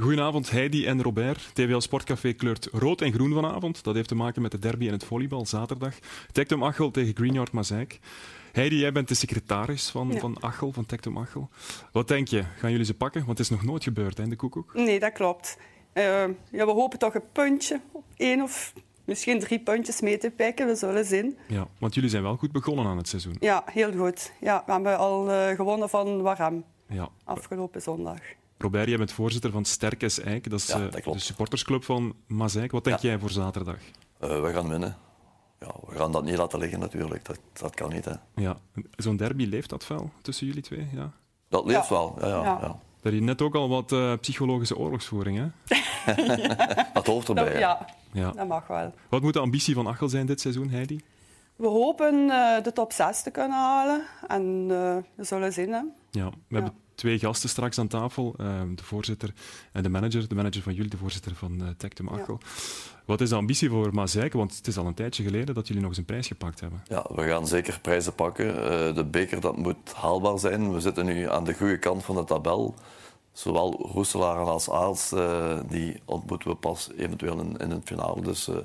Goedenavond Heidi en Robert. TVL Sportcafé kleurt rood en groen vanavond. Dat heeft te maken met de derby en het volleybal zaterdag. Tectum Achel tegen Greenyard Mazeik. Heidi, jij bent de secretaris van, Ja. van Achel, van Tectum Achel. Wat denk je? Gaan jullie ze pakken? Want het is nog nooit gebeurd, hè, in de koekoek. Nee, dat klopt. Eh, ja, we hopen toch een puntje, één of misschien drie puntjes mee te pikken. We zullen zien. Ja, want jullie zijn wel goed begonnen aan het seizoen. Ja, heel goed. Ja, we hebben al eh, gewonnen van Warham Ja. afgelopen zondag. Robert, jij bent voorzitter van Sterkes Eik. Dat is Ja, eh, dat klopt. de supportersclub van Mazeik. Wat denk Ja. jij voor zaterdag? Eh, we gaan winnen. Ja, we gaan dat niet laten liggen natuurlijk. Dat, dat kan niet. Hè. Ja, zo'n derby leeft dat fel tussen jullie twee? Ja. Dat leeft Ja. wel. Ja, ja, Ja. ja. Daar je net ook al wat eh, psychologische oorlogsvoering, hè? Dat hoort erbij. Dat, hè. ja, Ja. dat mag wel. Wat moet de ambitie van Achel zijn dit seizoen, Heidi? We hopen eh, de top 6 te kunnen halen. En eh, we zullen zien. Hè. Ja, we hebben twee gasten straks aan tafel. eh, de voorzitter en de manager. De manager van jullie, de voorzitter van eh Tectum Achel. Wat is de ambitie voor Mazeik? Want het is al een tijdje geleden dat jullie nog eens een prijs gepakt hebben. Ja, we gaan zeker prijzen pakken. Eh, de beker dat moet haalbaar zijn. We zitten nu aan de goede kant van de tabel. Zowel Roeselaar als Aals, eh, die ontmoeten we pas eventueel in, in het finale. Dus eh,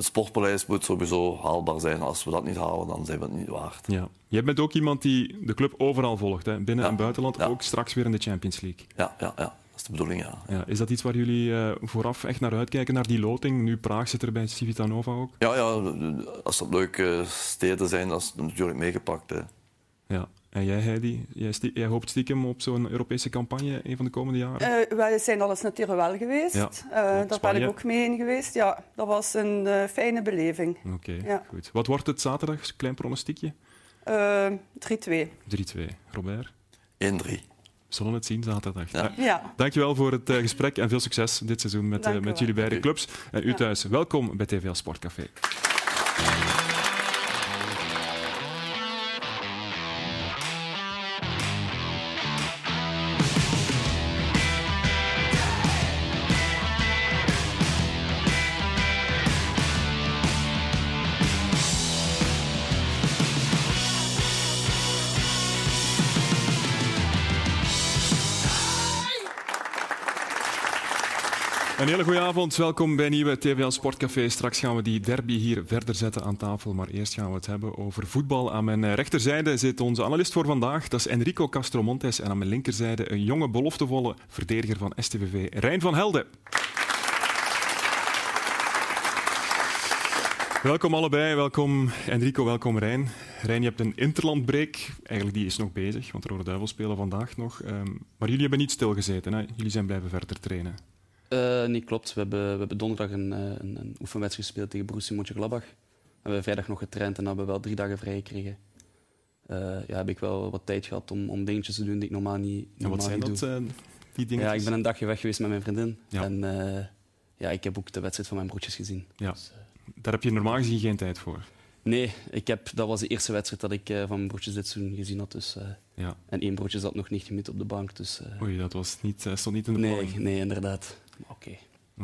het sportpaleis moet sowieso haalbaar zijn. Als we dat niet halen, dan zijn we het niet waard. Ja. Jij bent ook iemand die de club overal volgt, hè? binnen Ja. en buitenland. Ja. Ook straks weer in de Champions League. Ja, ja, ja. dat is de bedoeling, ja. Ja, is dat iets waar jullie eh, vooraf echt naar uitkijken, naar die loting? Nu Praag zit er bij Civitanova ook. Ja, ja, als dat leuke steden zijn, dat is natuurlijk meegepakt. Hè. Ja. En jij, Heidi, jij, stie- jij hoopt stiekem op zo'n Europese campagne een van de komende jaren? Eh, wij zijn al eens natuurlijk wel geweest. Ja. Eh, daar ben ik ook mee in geweest. Ja, dat was een eh, fijne beleving. Oké, ja. goed. Wat wordt het zaterdag? Klein pronostiekje? Eh 3-2. 3-2. Robert? 1-3. We zullen het zien zaterdag. Ja. Ja. Dankjewel voor het eh, gesprek en veel succes dit seizoen met, met jullie beide clubs. En u Ja. thuis, welkom bij TVL Sportcafé. Hele goede avond, welkom bij nieuwe TVL Sportcafé. Straks gaan we die derby hier verder zetten aan tafel, maar eerst gaan we het hebben over voetbal. Aan mijn eh, rechterzijde zit onze analist voor vandaag, dat is Enrico Castromontes. En aan mijn linkerzijde een jonge, beloftevolle verdediger van STVV, Rijn van Helden. Welkom allebei, welkom Enrico, welkom Rijn. Rijn, je hebt een interlandbreak, eigenlijk die is nog bezig, want Rode Duivels spelen vandaag nog. Ehm, maar jullie hebben niet stilgezeten, hè? jullie zijn blijven verder trainen. Eh, nee, klopt. We hebben, we hebben donderdag een, eh, een, een oefenwedstrijd gespeeld tegen Borussia Mönchengladbach. We hebben vrijdag nog getraind en hebben we wel drie dagen vrij gekregen. Eh, ja, heb ik wel wat tijd gehad om, om dingetjes te doen die ik normaal niet, En normaal wat zijn niet dat, eh, die dingen? Ja, ik ben een dagje weg geweest met mijn vriendin. Ja. En ja, ik heb ook de wedstrijd van mijn broertjes gezien. Ja. Dus, Daar heb je normaal gezien geen tijd voor. nee, ik heb, dat was de eerste wedstrijd dat ik van mijn broertjes dit seizoen gezien had. Dus, Ja. en één broertje zat nog niet gemid op de bank. Dus, Oei, dat was niet, eh, stond niet in de nee, planning. nee, inderdaad. Oké.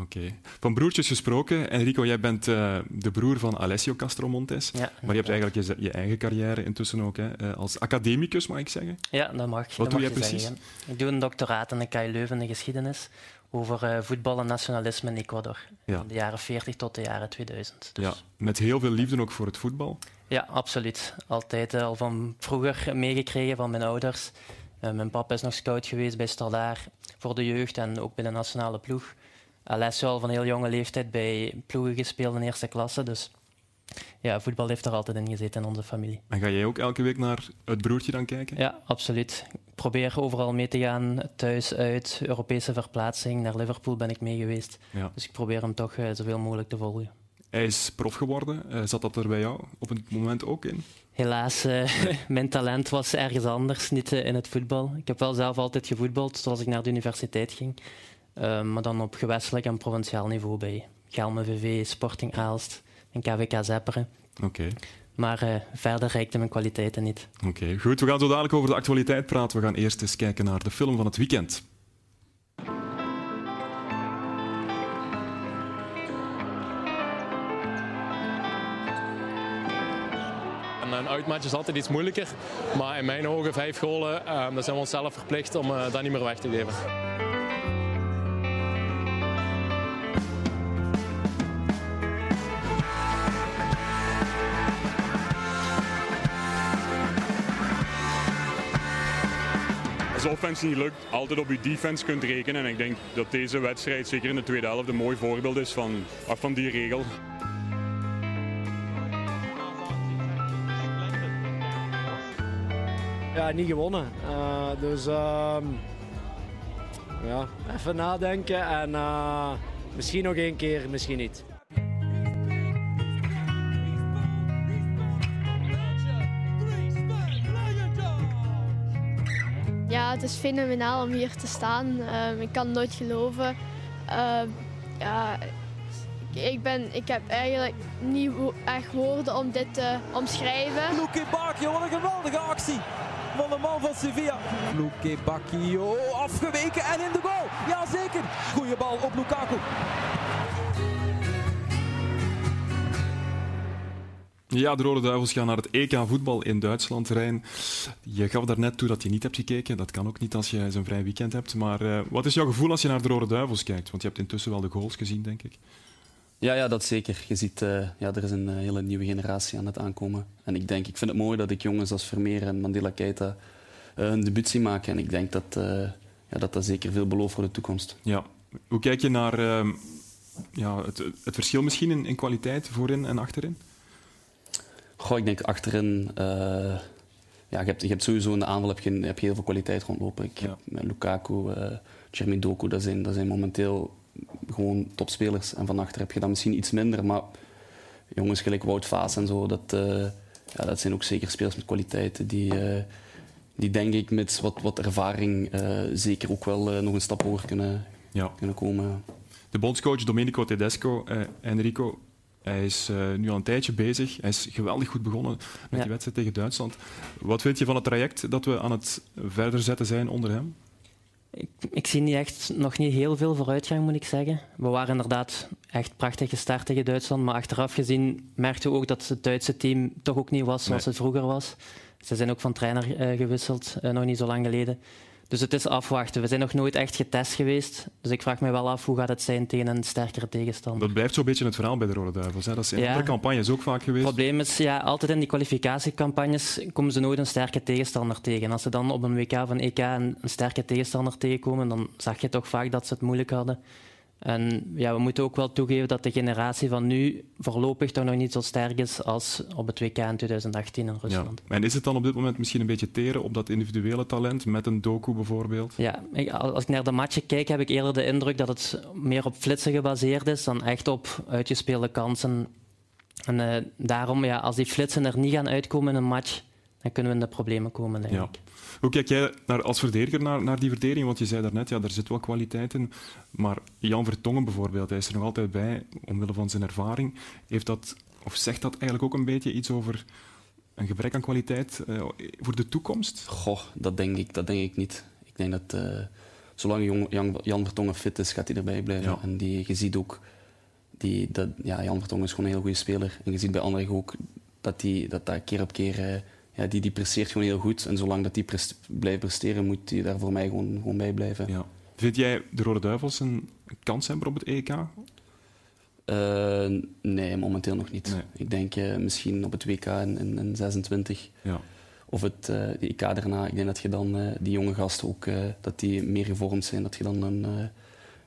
Oké. Van broertjes gesproken. Enrico, jij bent eh, de broer van Alessio Castromontes. Ja, Maar je hebt eigenlijk je, je eigen carrière intussen ook. Hè? Eh, als academicus, mag ik zeggen. Ja, dat mag. dat doe jij je precies? Zeggen. Ik doe een doctoraat aan de KU Leuven in geschiedenis over eh, voetbal en nationalisme in Ecuador. Ja. Van de jaren 40 tot de jaren 2000. Dus, Ja. Met heel veel liefde ook voor het voetbal. ja, absoluut. Altijd al van vroeger meegekregen van mijn ouders. Mijn papa is nog scout geweest bij Standaard voor de jeugd en ook bij de nationale ploeg. Alessio al van heel jonge leeftijd bij ploegen gespeeld in eerste klasse. Dus ja, voetbal heeft er altijd in gezeten in onze familie. En ga jij ook elke week naar het broertje dan kijken? Ja, absoluut. Ik probeer overal mee te gaan, thuis, uit, Europese verplaatsing. Naar Liverpool ben ik mee geweest. Ja. Dus ik probeer hem toch eh, zoveel mogelijk te volgen. Hij is prof geworden. Eh, zat dat er bij jou op het moment ook in? Helaas, eh, mijn talent was ergens anders, niet eh, in het voetbal. Ik heb wel zelf altijd gevoetbald, zoals ik naar de universiteit ging. Maar dan op gewestelijk en provinciaal niveau bij Gelme VV, Sporting Aalst en KVK Zepperen. Oké. Maar verder reikten mijn kwaliteiten niet. Oké, goed. We gaan zo dadelijk over de actualiteit praten. We gaan eerst eens kijken naar de film van het weekend. een uitmatch is altijd iets moeilijker. Maar in mijn ogen vijf golen, ehm, dan zijn we onszelf verplicht om eh, dat niet meer weg te geven. als offense niet lukt, altijd op je defense kunt rekenen. En ik denk dat deze wedstrijd, zeker in de tweede helft, een mooi voorbeeld is van, van die regel. Ja, niet gewonnen. Uh, dus uh, ja, even nadenken en uh, misschien nog één keer, misschien niet. Ja, het is fenomenaal om hier te staan. Uh, ik kan het nooit geloven. ja, ik, ben, ik heb eigenlijk niet echt woorden om dit te omschrijven. Luke Bakio, wat een geweldige actie van de man van Sevilla. Luke Bakio afgeweken en in de goal. Jazeker. Goeie bal op Lukaku. Ja, de Rode Duivels gaan naar het EK voetbal in Duitsland. Rijn, je gaf daarnet toe dat je niet hebt gekeken. Dat kan ook niet als je zo'n vrij weekend hebt. Maar uh, wat is jouw gevoel als je naar de Rode Duivels kijkt? Want je hebt intussen wel de goals gezien, denk ik. Ja, ja dat zeker. Je ziet, uh, ja, er is een uh, hele nieuwe generatie aan het aankomen. En ik denk, ik vind het mooi dat ik jongens als Vermeer en Mandela Keita hun debuut zie maken. En ik denk dat, ja, dat dat zeker veel belooft voor de toekomst. Ja. Hoe kijk je naar ehm, ja, het, het verschil misschien in, in kwaliteit voorin en achterin? Goh, ik denk achterin. Uh, ja, je, hebt, je hebt sowieso in de aanval heb je, heb je heel veel kwaliteit rondlopen. Ik ja. Met Lukaku, uh, Jeremy Doku, dat zijn, dat zijn momenteel gewoon topspelers. En van achter heb je dat misschien iets minder. Maar jongens gelijk Wout Vaas en zo, dat, uh, ja, dat zijn ook zeker spelers met kwaliteiten. Die, die denk ik met wat, wat ervaring zeker ook wel nog een stap hoger kunnen, ja. kunnen komen. De bondscoach Domenico Tedesco, Enrico, hij is uh, nu al een tijdje bezig. Hij is geweldig goed begonnen met ja. die wedstrijd tegen Duitsland. Wat vind je van het traject dat we aan het verder zetten zijn onder hem? Ik, ik, zie niet echt, nog niet heel veel vooruitgang, moet ik zeggen. We waren inderdaad echt prachtig gestart tegen Duitsland, maar achteraf gezien merkten we ook dat het Duitse team toch ook niet was zoals nee. het vroeger was. Ze zijn ook van trainer uh, gewisseld, uh, nog niet zo lang geleden. Dus het is afwachten. We zijn nog nooit echt getest geweest. Dus ik vraag me wel af hoe gaat het zijn tegen een sterkere tegenstander. Dat blijft zo'n beetje het verhaal bij de Rode Duivels. Hè? Dat is in ja. andere campagnes ook vaak geweest. Het probleem is, ja, altijd in die kwalificatiecampagnes komen ze nooit een sterke tegenstander tegen. Als ze dan op een WK van EK een, een sterke tegenstander tegenkomen, dan zag je toch vaak dat ze het moeilijk hadden. En ja, we moeten ook wel toegeven dat de generatie van nu voorlopig toch nog niet zo sterk is als op het WK in 2018 in Rusland. Ja. En is het dan op dit moment misschien een beetje teren op dat individuele talent, met een doku bijvoorbeeld? Ja, als ik naar de matchen kijk, heb ik eerder de indruk dat het meer op flitsen gebaseerd is dan echt op uitgespeelde kansen. En uh, daarom, ja, als die flitsen er niet gaan uitkomen in een match, dan kunnen we in de problemen komen, denk ja. ik. Hoe kijk jij naar, als verdediger naar, naar die verdediging? Want je zei daarnet, ja, er zit wel kwaliteit in. Maar Jan Vertongen bijvoorbeeld, hij is er nog altijd bij, omwille van zijn ervaring. Heeft dat, of zegt dat eigenlijk ook een beetje iets over een gebrek aan kwaliteit uh, voor de toekomst? Goh, dat denk ik, dat denk ik niet. Ik denk dat uh, zolang Jan, Jan, Jan, Vertongen fit is, gaat hij erbij blijven. Ja. En die, je ziet ook, die, dat, ja, Jan Vertongen is gewoon een heel goede speler. En je ziet bij anderen ook dat die, dat, dat keer op keer... Uh, ja, die, die presteert gewoon heel goed. En zolang dat die blijft presteren, moet hij daar voor mij gewoon, gewoon bij blijven. Ja. Vind jij de Rode Duivels een kans hebben op het EK? Uh, nee, momenteel nog niet. Nee. Ik denk uh, misschien op het WK in, in, in 26. Ja. Of het uh, de EK daarna. Ik denk dat je dan die jonge gasten ook dat die meer gevormd zijn. Dat je dan een,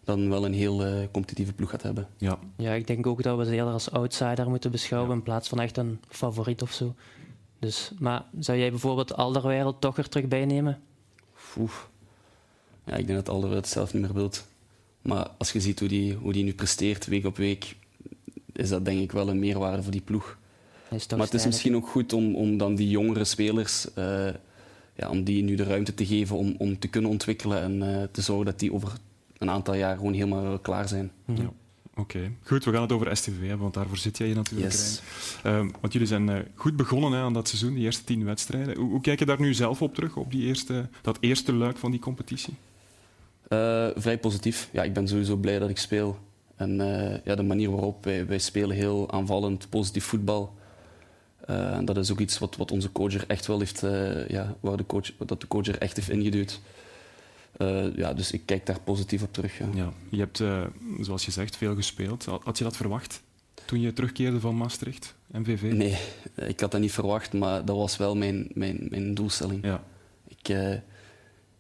dan wel een heel competitieve ploeg gaat hebben. Ja. ja, ik denk ook dat we ze eerder als outsider moeten beschouwen ja. in plaats van echt een favoriet of zo. Dus, maar zou jij bijvoorbeeld Alderweireld toch er terug bij nemen? Oeh. Ja, ik denk dat Alderweireld het zelf niet meer wilt. Maar als je ziet hoe die, hoe die nu presteert, week op week, is dat denk ik wel een meerwaarde voor die ploeg. Maar het is misschien ook goed om, om dan die jongere spelers, uh, ja, om die nu de ruimte te geven om, om te kunnen ontwikkelen en uh, te zorgen dat die over een aantal jaar gewoon helemaal klaar zijn. -hmm. ja. Oké, okay. goed. We gaan het over STV hebben, want daarvoor zit jij hier natuurlijk. Yes. Uh, want jullie zijn uh, goed begonnen hè, aan dat seizoen, die eerste tien wedstrijden. Hoe, hoe, kijk je daar nu zelf op terug, op die eerste, dat eerste luik van die competitie? Uh, vrij positief. Ja, ik ben sowieso blij dat ik speel. En ja, de manier waarop wij, wij spelen, heel aanvallend, positief voetbal. en dat is ook iets wat, wat onze coach er echt wel heeft, ja, waar de coach, dat de coach er echt heeft ingeduwd. Uh, ja, dus ik kijk daar positief op terug. Ja. ja je hebt, uh, zoals je zegt, veel gespeeld. Had je dat verwacht toen je terugkeerde van Maastricht, MVV? Nee, ik had dat niet verwacht, maar dat was wel mijn, mijn, mijn doelstelling. Ja. Ik, uh,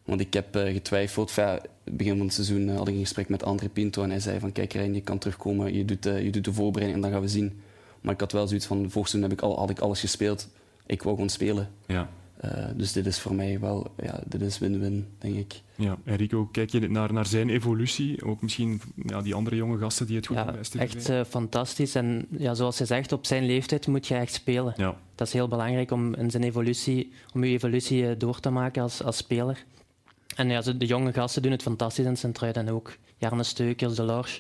Want ik heb getwijfeld. Ja, het begin van het seizoen had ik een gesprek met André Pinto en hij zei van kijk Rijn, je kan terugkomen, je doet, je doet de voorbereiding en dan gaan we zien. Maar ik had wel zoiets van, vorig seizoen heb ik al, had ik alles gespeeld. Ik wou gewoon spelen. Ja. Uh, dus dit is voor mij wel, ja, dit is win-win, denk ik. Ja, Enrico, kijk je naar, naar zijn evolutie? Ook misschien ja, die andere jonge gasten die het goed ja? Echt uh, fantastisch. En ja, zoals je zegt, op zijn leeftijd moet je echt spelen. Ja. Dat is heel belangrijk om in zijn evolutie, om je evolutie uh, door te maken als, als speler. En ja, de jonge gasten doen het fantastisch in Sint-Truid en ook Jarne Steukers, De Lorsch.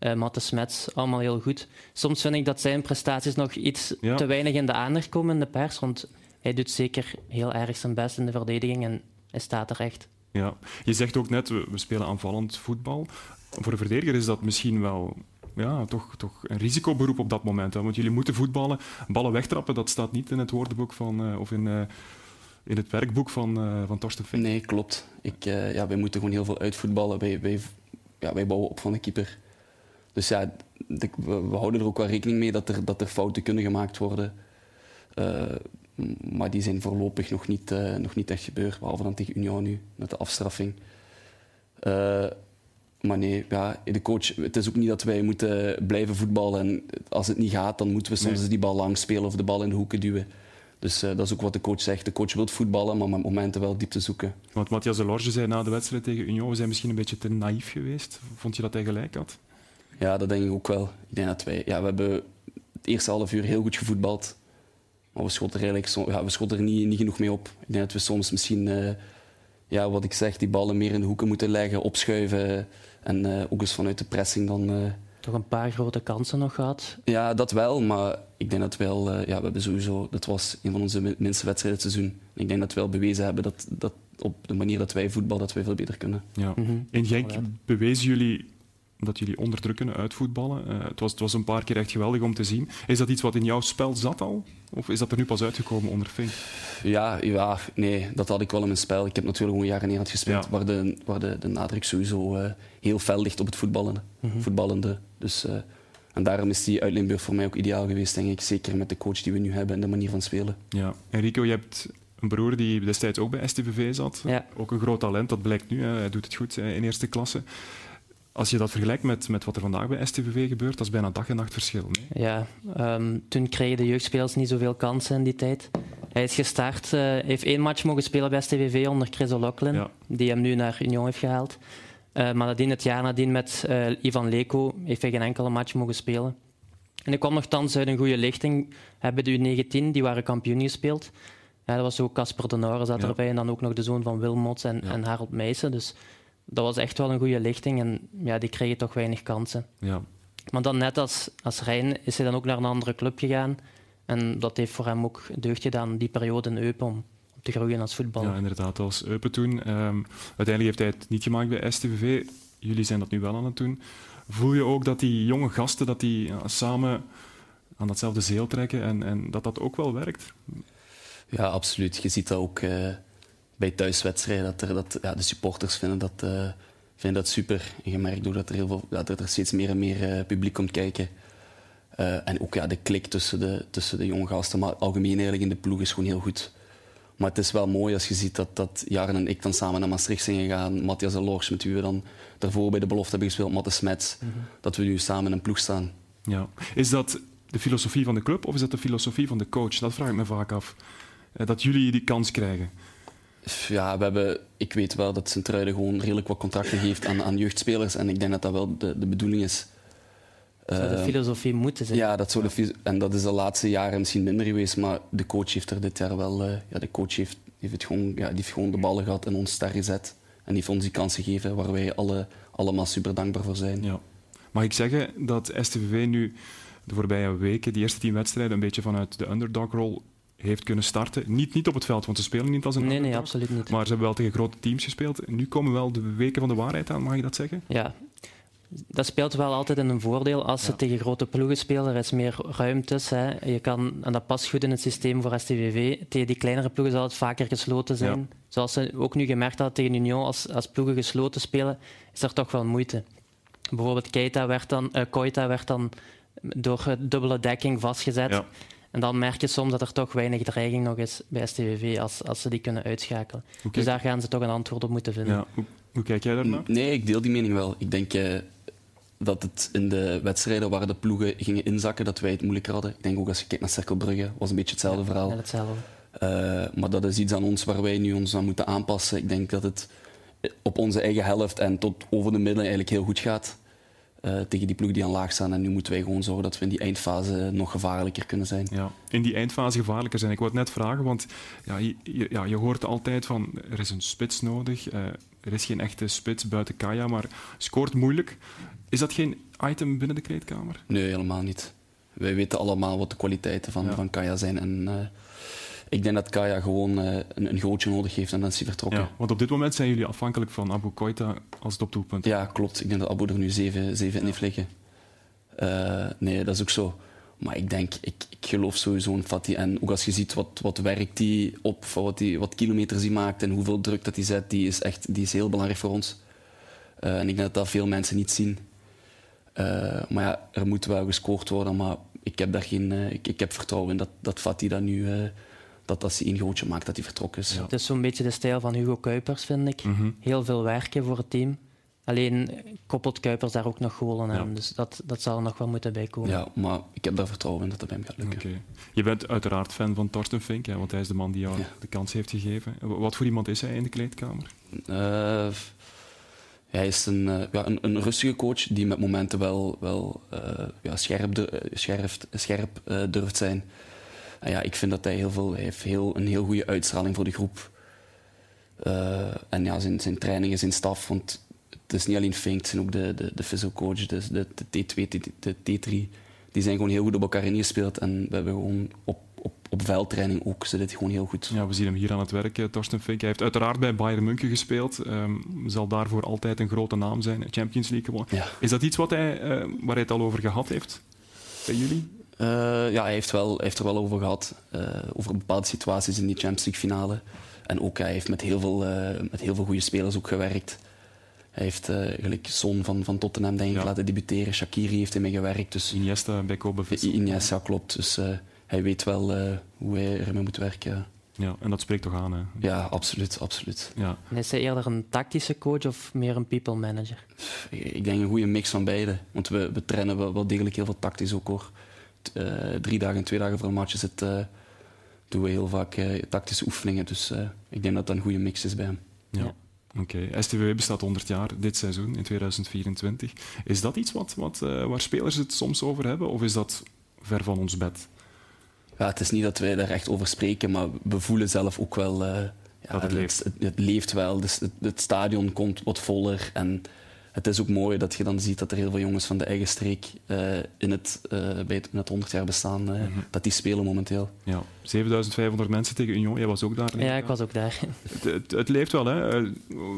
Uh, Matte Smets, allemaal heel goed. Soms vind ik dat zijn prestaties nog iets Ja. te weinig in de aandacht komen in de pers. Want hij doet zeker heel erg zijn best in de verdediging en hij staat er echt. Ja. Je zegt ook net, we, we spelen aanvallend voetbal. Voor een verdediger is dat misschien wel ja, toch, toch een risicoberoep op dat moment. Hè? Want jullie moeten voetballen. Ballen wegtrappen, dat staat niet in het woordenboek van, eh, of in, eh, in het werkboek van, eh, van Torsten Fink. Nee, klopt. Ik, eh, ja, wij moeten gewoon heel veel uitvoetballen. Wij, wij, ja, wij bouwen op van de keeper. Dus ja, de- we, we houden er ook wel rekening mee dat er, dat er fouten kunnen gemaakt worden. Maar die zijn voorlopig nog niet, eh, nog niet echt gebeurd, behalve dan tegen Union nu, met de afstraffing. Eh, maar nee, ja, de coach, het is ook niet dat wij moeten blijven voetballen. En als het niet gaat, dan moeten we soms Nee. die bal lang spelen of de bal in de hoeken duwen. Dus eh, dat is ook wat de coach zegt. De coach wil voetballen, maar met momenten wel diepte zoeken. Want Matthias de Lorge zei na de wedstrijd tegen Union, we zijn misschien een beetje te naïef geweest. Vond je dat hij gelijk had? Ja, dat denk ik ook wel. Ik denk dat wij, ja, we hebben het eerste half uur heel goed gevoetbald. Maar we schoten er, eigenlijk, ja, we schoten er niet, niet genoeg mee op. Ik denk dat we soms misschien, eh, ja, wat ik zeg, die ballen meer in de hoeken moeten leggen, opschuiven. En eh, ook eens vanuit de pressing dan... eh, Toch een paar grote kansen nog gehad. ja, dat wel, maar ik denk dat we wel... eh, ja, we hebben sowieso... Dat was een van onze min- minste wedstrijden dit seizoen. Ik denk dat we wel bewezen hebben dat, dat op de manier dat wij voetballen, dat wij veel beter kunnen. Ja. Mhm. In Genk bewezen jullie dat jullie onder druk kunnen uitvoetballen. Eh, het, was, het was een paar keer echt geweldig om te zien. Is dat iets wat in jouw spel zat al? Of is dat er nu pas uitgekomen onder Fink? Ja, ja, nee, dat had ik wel in mijn spel. Ik heb natuurlijk gewoon jaren neer gespeeld, Ja. waar, de, waar de, de nadruk sowieso eh, heel fel ligt op het voetballen, voetballende. Dus, eh, en daarom is die uit Limburg voor mij ook ideaal geweest, denk ik. Zeker met de coach die we nu hebben en de manier van spelen. Ja. Enrico, je hebt een broer die destijds ook bij STVV zat. Ja. Ook een groot talent, dat blijkt nu. Hè. Hij doet het goed in eerste klasse. Als je dat vergelijkt met, met wat er vandaag bij STVV gebeurt, dat is bijna dag en nacht verschil. Nee? Ja, ehm, toen kregen de jeugdspelers niet zoveel kansen in die tijd. Hij is gestart, eh, heeft één match mogen spelen bij STVV onder Chris O'Loughlin, Ja. die hem nu naar Union heeft gehaald. Eh, maar nadien, het jaar nadien met eh, Ivan Leko heeft hij geen enkele match mogen spelen. En ik kwam nogthans uit een goede lichting. Hebben de U19, die waren kampioen gespeeld. Ja, dat was ook Casper de Noren zat Ja. erbij en dan ook nog de zoon van Wilmots en, Ja. en Harold Meijsen. Dus dat was echt wel een goede lichting en ja, die kregen toch weinig kansen. Ja. Maar dan net als, als Rijn is hij dan ook naar een andere club gegaan. En dat heeft voor hem ook deugd gedaan, die periode in Eupen, om te groeien als voetballer. Ja, inderdaad, als Eupen toen. Ehm, uiteindelijk heeft hij het niet gemaakt bij STVV. Jullie zijn dat nu wel aan het doen. Voel je ook dat die jonge gasten dat die, ja, samen aan datzelfde zeel trekken en, en dat dat ook wel werkt? Ja, absoluut. Je ziet dat ook eh, bij thuiswedstrijden. Dat, er, dat ja, de supporters vinden dat, eh, vinden dat super. En je merkt ook dat er, heel veel, ja, dat er steeds meer en meer eh, publiek komt kijken. Eh, en ook ja, de klik tussen de, tussen de jonge gasten, maar algemeen eigenlijk in de ploeg is gewoon heel goed. Maar het is wel mooi als je ziet dat, dat Jaren en ik dan samen naar Maastricht zijn gegaan. Matthias de Lors, met wie we dan daarvoor bij de belofte hebben gespeeld, Matte Smets. Dat we nu samen in een ploeg staan. Ja. Is dat de filosofie van de club of is dat de filosofie van de coach? Dat vraag ik me vaak af. Dat jullie die kans krijgen. Ja, we hebben, ik weet wel dat Sint-Truiden gewoon redelijk wat contracten geeft aan, aan jeugdspelers. En ik denk dat dat wel de, de bedoeling is. Zou de Eh, filosofie moeten zijn. ja, dat zou de, en dat is de laatste jaren misschien minder geweest. Maar de coach heeft er dit jaar wel... eh, ja, de coach heeft, heeft, het gewoon, ja, die heeft gewoon de ballen gehad en ons daar gezet. En die heeft ons die kans gegeven waar wij alle, allemaal super dankbaar voor zijn. Ja. Mag ik zeggen dat STVV nu de voorbije weken, die eerste tien wedstrijden, een beetje vanuit de underdog-rol heeft kunnen starten? Niet, niet op het veld, want ze spelen niet als een Nee, nee, absoluut niet. Maar ze hebben wel tegen grote teams gespeeld. Nu komen wel de weken van de waarheid aan, mag ik dat zeggen? Ja, dat speelt wel altijd in een voordeel als ze Ja. tegen grote ploegen spelen. Er is meer ruimtes. Hè. Je kan, en dat past goed in het systeem voor STVV. Tegen die kleinere ploegen zal het vaker gesloten zijn. Ja. Zoals ze ook nu gemerkt hadden tegen Union, als, als ploegen gesloten spelen, is er toch wel moeite. Bijvoorbeeld Keita werd dan, eh, Koita werd dan door dubbele dekking vastgezet. Ja. En dan merk je soms dat er toch weinig dreiging nog is bij STVV als, als ze die kunnen uitschakelen. Dus daar gaan ze toch een antwoord op moeten vinden. Ja. Hoe, hoe, kijk jij daarnaar? Nee, ik deel die mening wel. Ik denk uh, dat het in de wedstrijden waar de ploegen gingen inzakken, dat wij het moeilijker hadden. Ik denk ook als je kijkt naar Cirkelbrugge, was een beetje hetzelfde ja, verhaal. Ja, hetzelfde. Uh, maar dat is iets aan ons waar wij nu ons aan moeten aanpassen. Ik denk dat het op onze eigen helft en tot over de midden eigenlijk heel goed gaat. Uh, tegen die ploeg die aan laag staan. En nu moeten wij gewoon zorgen dat we in die eindfase nog gevaarlijker kunnen zijn. Ja, in die eindfase gevaarlijker zijn. Ik wou het net vragen, want ja, je, ja, je hoort altijd van er is een spits nodig. Uh, er is geen echte spits buiten Kaya, maar scoort moeilijk. Is dat geen item binnen de kleedkamer? Nee, helemaal niet. Wij weten allemaal wat de kwaliteiten van, ja. van Kaya zijn. En, uh, ik denk dat Kaya gewoon uh, een, een gootje nodig heeft en dan is hij vertrokken. Ja, want op dit moment zijn jullie afhankelijk van Abu Koita als topdoelpunt. Ja, klopt. Ik denk dat Abu er nu zeven, zeven in heeft liggen. Uh, nee, dat is ook zo. Maar ik denk, ik, ik geloof sowieso in Fatih. En ook als je ziet wat, wat werkt hij op, wat, die, wat kilometers hij maakt en hoeveel druk dat hij zet, die is, echt, die is heel belangrijk voor ons. Uh, en ik denk dat dat veel mensen niet zien. maar ja, er moet wel gescoord worden, maar ik heb daar geen... ik, ik heb vertrouwen in dat, dat Fatih dat nu dat als hij één gootje maakt, dat hij vertrokken is. Ja. Het is zo'n beetje de stijl van Hugo Kuipers, vind ik. Mm -hmm. Heel veel werken voor het team. Alleen koppelt Kuipers daar ook nog golen aan. Ja. Dus dat, dat zal er nog wel moeten bijkomen. Ja, maar ik heb daar vertrouwen in dat dat bij hem gaat lukken. Okay. Je bent uiteraard fan van Torsten Fink, hè, want hij is de man die jou ja. de kans heeft gegeven. Wat voor iemand is hij in de kleedkamer? Uh, hij is een, uh, ja, een, een, rustige coach die met momenten wel, wel uh, ja, scherp, scherp, scherp durft zijn. En ja, ik vind dat hij heel veel hij heeft heel, een heel goede uitstraling voor de groep. Uh, en ja, zijn, zijn trainingen, zijn staf, want het is niet alleen Fink, het zijn ook de, de, de fysiocoach, de, de, de T2, de, de T3. Die zijn gewoon heel goed op elkaar ingespeeld en we hebben gewoon op, op, op veldtraining ook zit het gewoon heel goed. Ja, we zien hem hier aan het werk, Torsten Fink. Hij heeft uiteraard bij Bayern München gespeeld. Um, zal daarvoor altijd een grote naam zijn, Champions League gewonnen. Ja. Is dat iets wat hij, uh, waar hij het al over gehad heeft bij jullie? Uh, ja, hij heeft, wel, hij heeft er wel over gehad. Uh, over bepaalde situaties in die Champions League finale. En ook hij heeft met heel veel, uh, met heel veel goede spelers ook gewerkt. Hij heeft gelijk Son van, van Tottenham denk ik ja. laten debuteren. Shaqiri heeft ermee gewerkt. Dus Iniesta, Beko bevestigd. Iniesta, klopt. Dus hij weet wel hoe hij ermee moet werken. Ja, en dat spreekt toch aan, hè? Ja, absoluut. absoluut. Ja. En is hij eerder een tactische coach of meer een people manager? Ik denk een goede mix van beide. Want we, we trainen wel, wel degelijk heel veel tactisch ook, hoor. Uh, drie dagen, twee dagen voor een match zit, uh, doen we heel vaak uh, tactische oefeningen. Dus ik denk dat dat een goede mix is bij hem. Ja. ja. Oké, okay. STW bestaat 100 jaar dit seizoen, in 2024. Is dat iets wat, wat, waar spelers het soms over hebben, of is dat ver van ons bed? Ja, het is niet dat wij daar echt over spreken, maar we voelen zelf ook wel... ja, dat het leeft. Het, het, het leeft wel, dus het, het, stadion komt wat voller en het is ook mooi dat je dan ziet dat er heel veel jongens van de eigen streek uh, in, het, uh, bij het, in het 100 jaar bestaan, uh, mm -hmm. dat die spelen momenteel. Ja, 7500 mensen tegen Union, jij was ook daar? Ja, ik was ook daar. Het, het, het leeft wel, hè?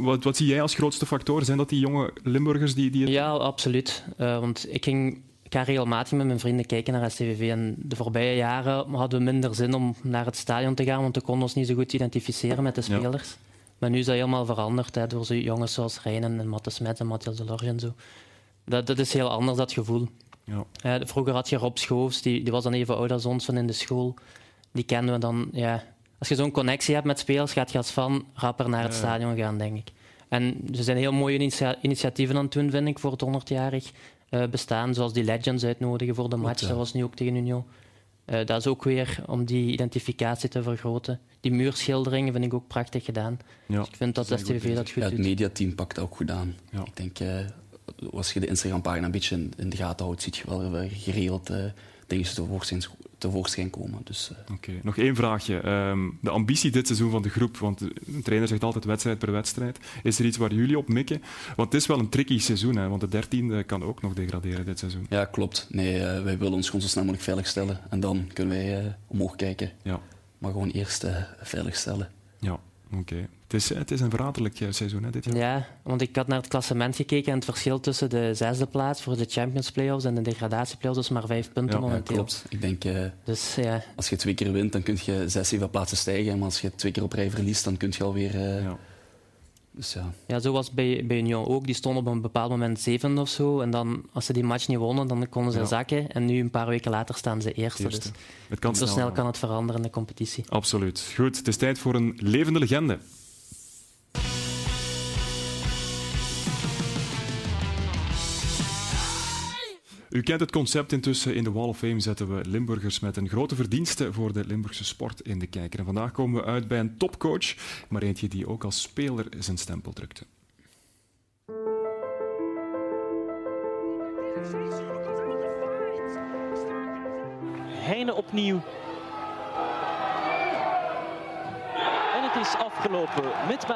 Wat, wat, zie jij als grootste factor? Zijn dat die jonge Limburgers die... die het... Ja, absoluut. want ik ging... Ik ga regelmatig met mijn vrienden kijken naar STVV. En de voorbije jaren hadden we minder zin om naar het stadion te gaan, want we konden ons niet zo goed identificeren met de spelers. Ja. Maar nu is dat helemaal veranderd hè, door zo jongens zoals Reinen en Matte Smet en Matthias Delorge en zo. Dat, dat is heel anders, dat gevoel. Ja. Vroeger had je Rob Schoofs, die, die was dan even oud als ons van in de school. Die kennen we dan, ja... Als je zo'n connectie hebt met spelers, gaat je als fan rapper naar het Ja. stadion gaan, denk ik. En ze zijn heel mooie initia- initiatieven aan het doen, vind ik, voor het 100-jarig eh, bestaan. Zoals die Legends uitnodigen voor de match. was nu ook tegen Union. Eh, dat is ook weer om die identificatie te vergroten. Die muurschilderingen vind ik ook prachtig gedaan. Ja. Dus ik vind dat STV dat bezig. goed Ja, het doet. mediateam pakt dat ook goed aan. Ja. Ik denk, eh, als je de Instagram-pagina een beetje in, in de gaten houdt, zie je wel weer geregeld eh dingen tevoorschijn, tevoorschijn komen. Dus, eh, Oké, nog één vraagje. Ehm, de ambitie dit seizoen van de groep, want de een trainer zegt altijd wedstrijd per wedstrijd. Is er iets waar jullie op mikken? Want het is wel een tricky seizoen, hè, want de dertiende kan ook nog degraderen dit seizoen. ja, klopt. Nee, eh, wij willen ons gewoon zo snel mogelijk veiligstellen. En dan kunnen wij eh, omhoog kijken. Ja, Maar gewoon eerst eh, veiligstellen. ja oké. Het, is, het is een verraderlijk eh, seizoen hè, dit jaar. Ja, want ik had naar het klassement gekeken en het verschil tussen de zesde plaats voor de Champions Playoffs en de degradatieplayoffs is maar vijf punten Ja, ja, momenteel. Klopt. Ik denk, eh, Dus ja, als je twee keer wint, dan kun je zes, zeven plaatsen stijgen. Maar als je twee keer op rij verliest, dan kun je alweer... eh Ja. Dus ja. Ja, zo was bij, bij Union ook. Die stonden op een bepaald moment zevende of zo. En dan, als ze die match niet wonnen, dan konden ze Ja. zakken. En nu, een paar weken later, staan ze eerste. Eerste. Dus Het kan zo snel snel kan het veranderen in de competitie. Absoluut. Goed, het is tijd voor een levende legende. U kent het concept intussen. In de Wall of Fame zetten we Limburgers met een grote verdienste voor de Limburgse sport in de kijker. En vandaag komen we uit bij een topcoach, maar eentje die ook als speler zijn stempel drukte. Heine opnieuw. Het is afgelopen. Met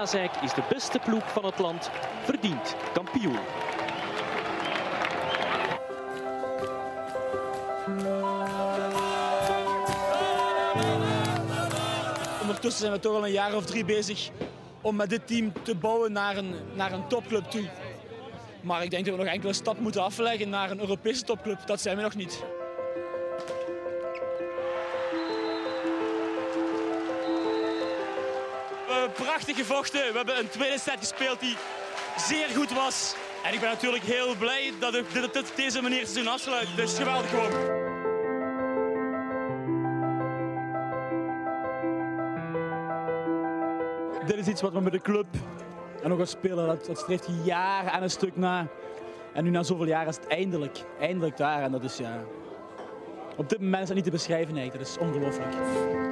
is de beste ploeg van het land verdiend kampioen. Ondertussen zijn we toch al een jaar of drie bezig om met dit team te bouwen naar een, naar een topclub toe. Maar ik denk dat we nog enkele stap moeten afleggen naar een Europese topclub. Dat zijn we nog niet. Prachtig gevochten. We hebben een tweede set gespeeld die zeer goed was. En ik ben natuurlijk heel blij dat ik dit op deze manier het seizoen afsluit. Dus geweldig gewoon. Dit is iets wat we met de club en ook als speler, dat, dat streeft jaren aan een stuk na. En nu na zoveel jaren is het eindelijk, eindelijk daar. En dat is ja, op dit moment is dat niet te beschrijven. Dat is ongelooflijk.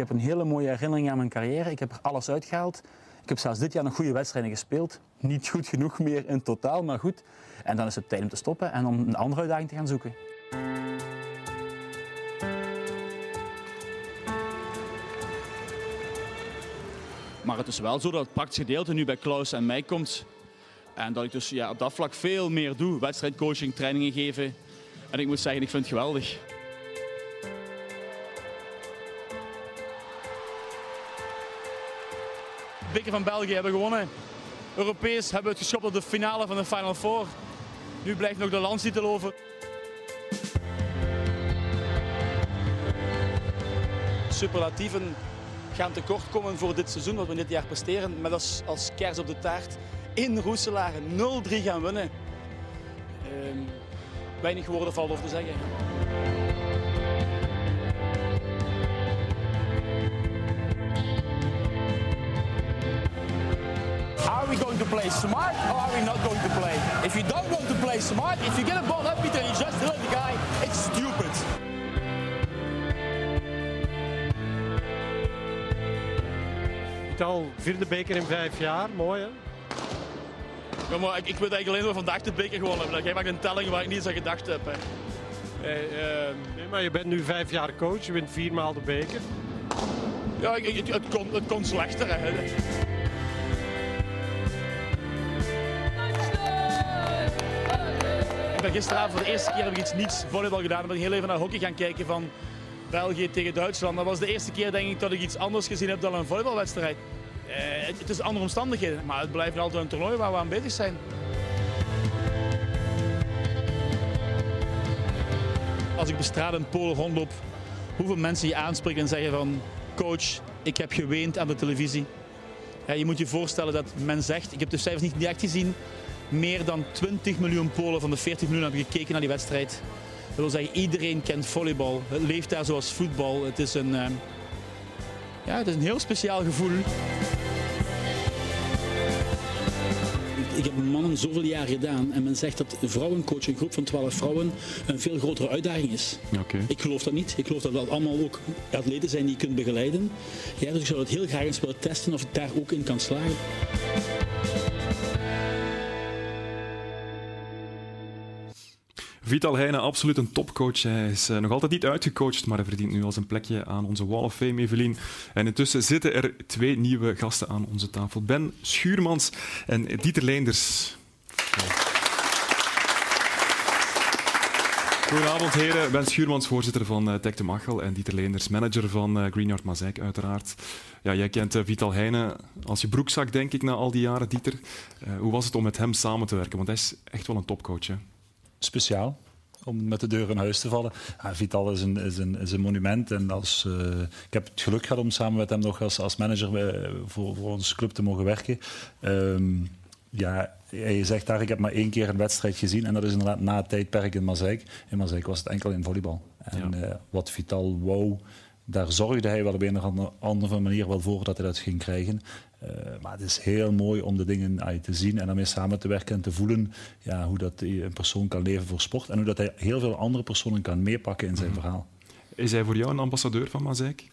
Heb een hele mooie herinnering aan mijn carrière. Ik heb er alles uitgehaald. Ik heb zelfs dit jaar nog goede wedstrijden gespeeld. Niet goed genoeg meer in totaal, maar goed. En dan is het tijd om te stoppen en om een andere uitdaging te gaan zoeken. Maar het is wel zo dat het praktische gedeelte nu bij Klaus en mij komt. En dat ik dus ja, op dat vlak veel meer doe. Wedstrijdcoaching, trainingen geven. En ik moet zeggen, ik vind het geweldig. Beker van België hebben gewonnen. Europees hebben we het geschopt op de finale van de Final Four. Nu blijft nog de landstitel over. Superlatieven gaan tekort komen voor dit seizoen, wat we dit jaar presteren. Met als, als kers op de taart in Roeselaar 0-3 gaan winnen. Ehm, weinig woorden valt over te zeggen. Play smart or are we not going to play? If you don't want to play smart, if you get a ball up and you just hit the guy, it's stupid. Al vierde beker in vijf jaar, mooi hè? Ja, maar ik, ik weet eigenlijk alleen maar vandaag de beker gewonnen hebben. Jij maakt een telling waar ik niet eens aan gedacht heb. Hè. Nee, eh, nee, maar je bent nu vijf jaar coach, je wint viermaal de beker. Ja, ik, ik- het, kon, het kon slechter. Hè. Ik ben gisteravond voor de eerste keer heb ik iets niets volleybal gedaan. Dan ben ik heel even naar hockey gaan kijken van België tegen Duitsland. Dat was de eerste keer denk ik dat ik iets anders gezien heb dan een volleybalwedstrijd. Eh, het, is andere omstandigheden, maar het blijft altijd een toernooi waar we aan bezig zijn. Als ik op straat in Polen rondloop, hoeveel mensen je aanspreken en zeggen van coach, ik heb geweend aan de televisie. Ja, je moet je voorstellen dat men zegt, ik heb de cijfers niet direct gezien, meer dan 20 miljoen Polen van de 40 miljoen hebben gekeken naar die wedstrijd. Dat wil zeggen, iedereen kent volleybal. Het leeft daar zoals voetbal. Het is een, eh, ja, het is een heel speciaal gevoel. Ik heb mannen zoveel jaar gedaan en men zegt dat vrouwencoach, een groep van 12 vrouwen, een veel grotere uitdaging is. Oké. Ik geloof dat niet. Ik geloof dat dat allemaal ook atleten zijn die je kunt begeleiden. Ja, dus ik zou het heel graag eens willen testen of ik daar ook in kan slagen. Vital Heijnen, absoluut een topcoach. Hij is eh, nog altijd niet uitgecoacht, maar hij verdient nu al zijn plekje aan onze Wall of Fame, Evelien. En intussen zitten er twee nieuwe gasten aan onze tafel. Ben Schuurmans en Dieter Leenders. Goedenavond, heren. Ben Schuurmans, voorzitter van uh, Tech de Machel en Dieter Leenders, manager van uh, Greenyard Mazijk, uiteraard. Ja, jij kent Vital Heijnen als je broekzak, denk ik, na al die jaren, Dieter. hoe was het om met hem samen te werken? Want hij is echt wel een topcoach, hè? Speciaal om met de deur in huis te vallen. Ja, Vital is een, is, een, is een monument. En als, uh, ik heb het geluk gehad om samen met hem nog als, als manager bij, voor, voor onze club te mogen werken. Um, ja, je zegt daar, ik heb maar één keer een wedstrijd gezien. En dat is inderdaad na het tijdperk in Mazeik. In Mazeik was het enkel in volleybal. En ja. uh, wat Vital wou, daar zorgde hij wel op een of andere manier wel voor dat hij dat ging krijgen. Uh, maar het is heel mooi om de dingen uh, te zien en daarmee samen te werken en te voelen ja, hoe dat een persoon kan leven voor sport. En hoe dat hij heel veel andere personen kan meepakken in zijn mm. verhaal. Is hij voor jou een ambassadeur van Mazeik?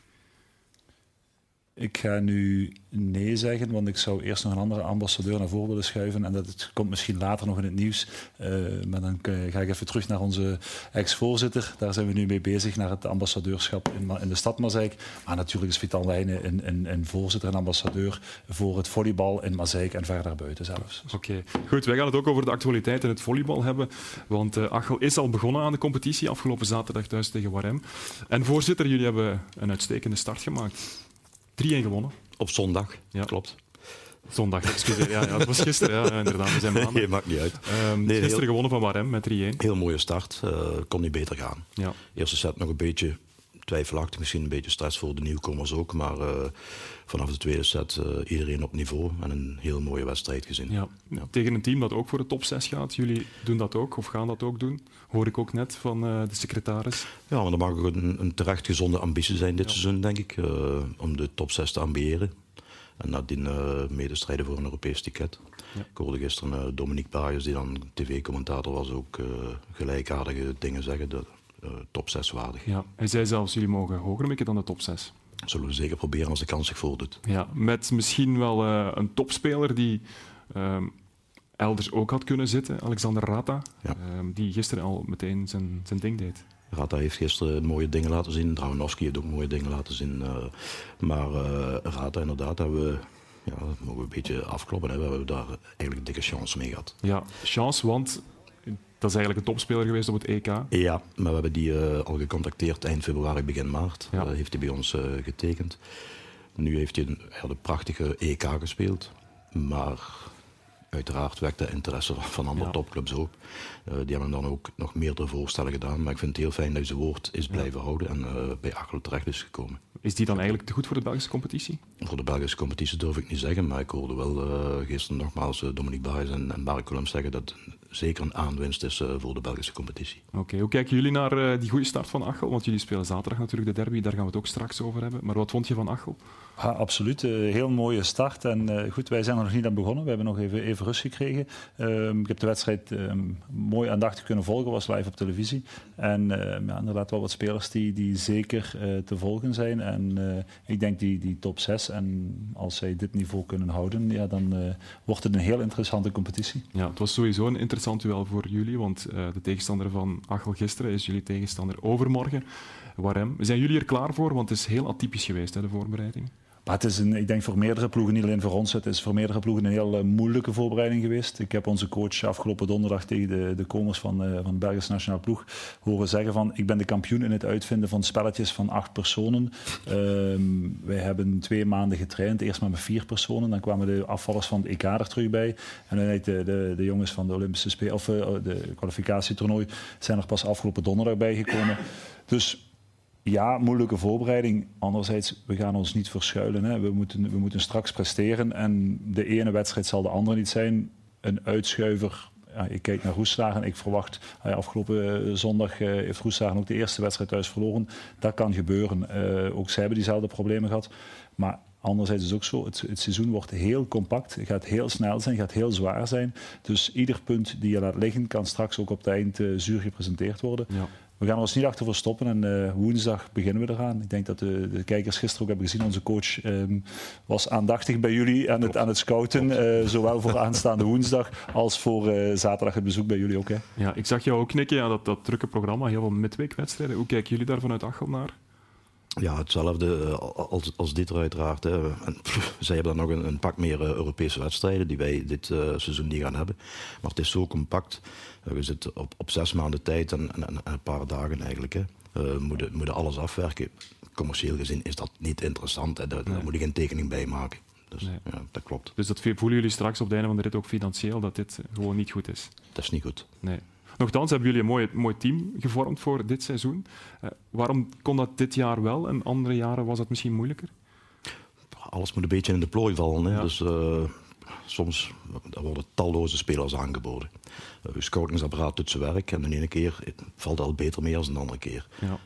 Ik ga nu nee zeggen, want ik zou eerst nog een andere ambassadeur naar voren willen schuiven. En dat komt misschien later nog in het nieuws. Uh, maar dan ga ik even terug naar onze ex-voorzitter. Daar zijn we nu mee bezig, naar het ambassadeurschap in, in de stad Mazeik. Maar natuurlijk is Vital Wijnen een, een, een, voorzitter en ambassadeur voor het volleybal in Mazeik en verder buiten zelfs. Oké, goed. Wij gaan het ook over de actualiteit in het volleybal hebben. Want uh, Achel is al begonnen aan de competitie afgelopen zaterdag thuis tegen Warem. En voorzitter, jullie hebben een uitstekende start gemaakt. 3-1 gewonnen. Op zondag, ja. klopt. Zondag, excuseer. Ja, ja, dat was gisteren, ja, inderdaad. We zijn maandag. Nee, maakt niet uit. Um, nee, gisteren heel, gewonnen van Warem met 3-1. Heel mooie start. Uh, kon niet beter gaan. Ja. Eerste set nog een beetje twijfelachtig. Misschien een beetje stress voor de nieuwkomers ook. Maar uh, vanaf de tweede set uh, iedereen op niveau. En een heel mooie wedstrijd gezien. Ja. ja. Tegen een team dat ook voor de top 6 gaat. Jullie doen dat ook, of gaan dat ook doen? Hoor ik ook net van de secretaris. Ja, maar dat mag ook een, een terecht gezonde ambitie zijn dit ja. seizoen, denk ik. om de top 6 te ambiëren. En nadien uh, medestrijden voor een Europees ticket. Ja. Ik hoorde gisteren uh, Dominique Baaiers, die dan tv-commentator was, ook uh, gelijkaardige dingen zeggen. De, top 6 waardig. Ja, hij zei zelfs, jullie mogen hoger mikken dan de top 6. Zullen we zeker proberen als de kans zich voordoet. Ja, met misschien wel een topspeler die ehm, elders ook had kunnen zitten, Alexander Rata, ja. um, die gisteren al meteen zijn, zijn ding deed. Rata heeft gisteren mooie dingen laten zien. Draunowski heeft ook mooie dingen laten zien. Uh, maar uh, Rata inderdaad hebben we, ja, dat mogen we een beetje afkloppen. Hè. We hebben daar eigenlijk een dikke chance mee gehad. Ja, chance, want dat is eigenlijk een topspeler geweest op het EK. Ja, maar we hebben die uh, al gecontacteerd eind februari, begin maart. Ja. heeft hij bij ons getekend. Nu heeft hij een, hij een prachtige EK gespeeld. Maar Uiteraard wekt de interesse van andere ja. topclubs ook. Die hebben dan ook nog meerdere voorstellen gedaan. Maar ik vind het heel fijn dat hij zijn woord is blijven ja. houden en bij Achel terecht is gekomen. Is die dan eigenlijk te goed voor de Belgische competitie? Voor de Belgische competitie durf ik niet zeggen. Maar ik hoorde wel uh, gisteren nogmaals Dominique Baes en, en Mark zeggen dat zeker een aanwinst is voor de Belgische competitie. Oké, okay. hoe kijken jullie naar die goede start van Achel? Want jullie spelen zaterdag natuurlijk de derby, daar gaan we het ook straks over hebben. Maar wat vond je van Achel? Absoluut. Uh, heel mooie start. En uh, goed, wij zijn er nog niet aan begonnen. We hebben nog even, even rust gekregen. Uh, ik heb de wedstrijd mooi aandachtig kunnen volgen, was live op televisie. En ja, inderdaad wel wat spelers die, die zeker te volgen zijn. En ik denk die, die top 6. En als zij dit niveau kunnen houden, ja, dan wordt het een heel interessante competitie. Ja, het was sowieso een interessant duel voor jullie. Want de tegenstander van Achel gisteren is jullie tegenstander overmorgen. Warem. Zijn jullie er klaar voor? Want het is heel atypisch geweest, hè, de voorbereiding. Het is een, ik denk voor meerdere ploegen, niet alleen voor ons, het is voor meerdere ploegen een heel uh, moeilijke voorbereiding geweest. Ik heb onze coach afgelopen donderdag tegen de, de komers van, uh, van de Belgische Nationale Ploeg horen zeggen van ik ben de kampioen in het uitvinden van spelletjes van acht personen. Uh, wij hebben twee maanden getraind, eerst maar met vier personen. Dan kwamen de afvallers van het EK er terug bij. En dan de, de, de jongens van de Olympische Spelen, of uh, de kwalificatietoernooi zijn er pas afgelopen donderdag bijgekomen. Dus ja, moeilijke voorbereiding. Anderzijds, we gaan ons niet verschuilen. Hè. We, moeten, we moeten straks presteren. En de ene wedstrijd zal de andere niet zijn. Een uitschuiver. Ja, ik kijk naar Roeslagen. Ik verwacht, ja, afgelopen uh, zondag uh, heeft Roeslagen ook de eerste wedstrijd thuis verloren. Dat kan gebeuren. Ook zij hebben diezelfde problemen gehad. Maar Anderzijds is het ook zo, het, het, seizoen wordt heel compact, het gaat heel snel zijn, gaat heel zwaar zijn. Dus ieder punt die je laat liggen kan straks ook op het eind zuur gepresenteerd worden. Ja. We gaan er ons niet achter verstoppen en uh, woensdag beginnen we eraan. Ik denk dat de, de, kijkers gisteren ook hebben gezien. Onze coach um, was aandachtig bij jullie aan het, aan het scouten. Uh, zowel voor aanstaande woensdag als voor uh, zaterdag het bezoek bij jullie ook. Hè. Ja, ik zag jou ook knikken, ja, dat, dat drukke programma, heel veel midweekwedstrijden. Hoe kijken jullie daar vanuit Achel naar? Ja, hetzelfde eh, als, als dit er uiteraard. Hè. En, pff, zij hebben dan nog een, een pak meer uh, Europese wedstrijden die wij dit uh, seizoen niet gaan hebben. Maar het is zo compact. Uh, we zitten op, op zes maanden tijd en, en, en een paar dagen eigenlijk. Hè. Moeten, moeten alles afwerken. Commercieel gezien is dat niet interessant. Hè. Daar, nee. daar moet ik geen tekening bij maken. Dus nee. ja, dat klopt. Dus dat voelen jullie straks op het einde van de rit ook financieel dat dit gewoon niet goed is? Dat is niet goed. Nee. Nochtans hebben jullie een mooi, mooi team gevormd voor dit seizoen. Uh, waarom kon dat dit jaar wel en andere jaren was dat misschien moeilijker? Alles moet een beetje in de plooi vallen. Hè? Ja. Dus uh, soms er worden talloze spelers aangeboden. Uh, uw scoutingsapparaat doet zijn werk en de ene keer valt al beter mee dan de andere keer. Ja.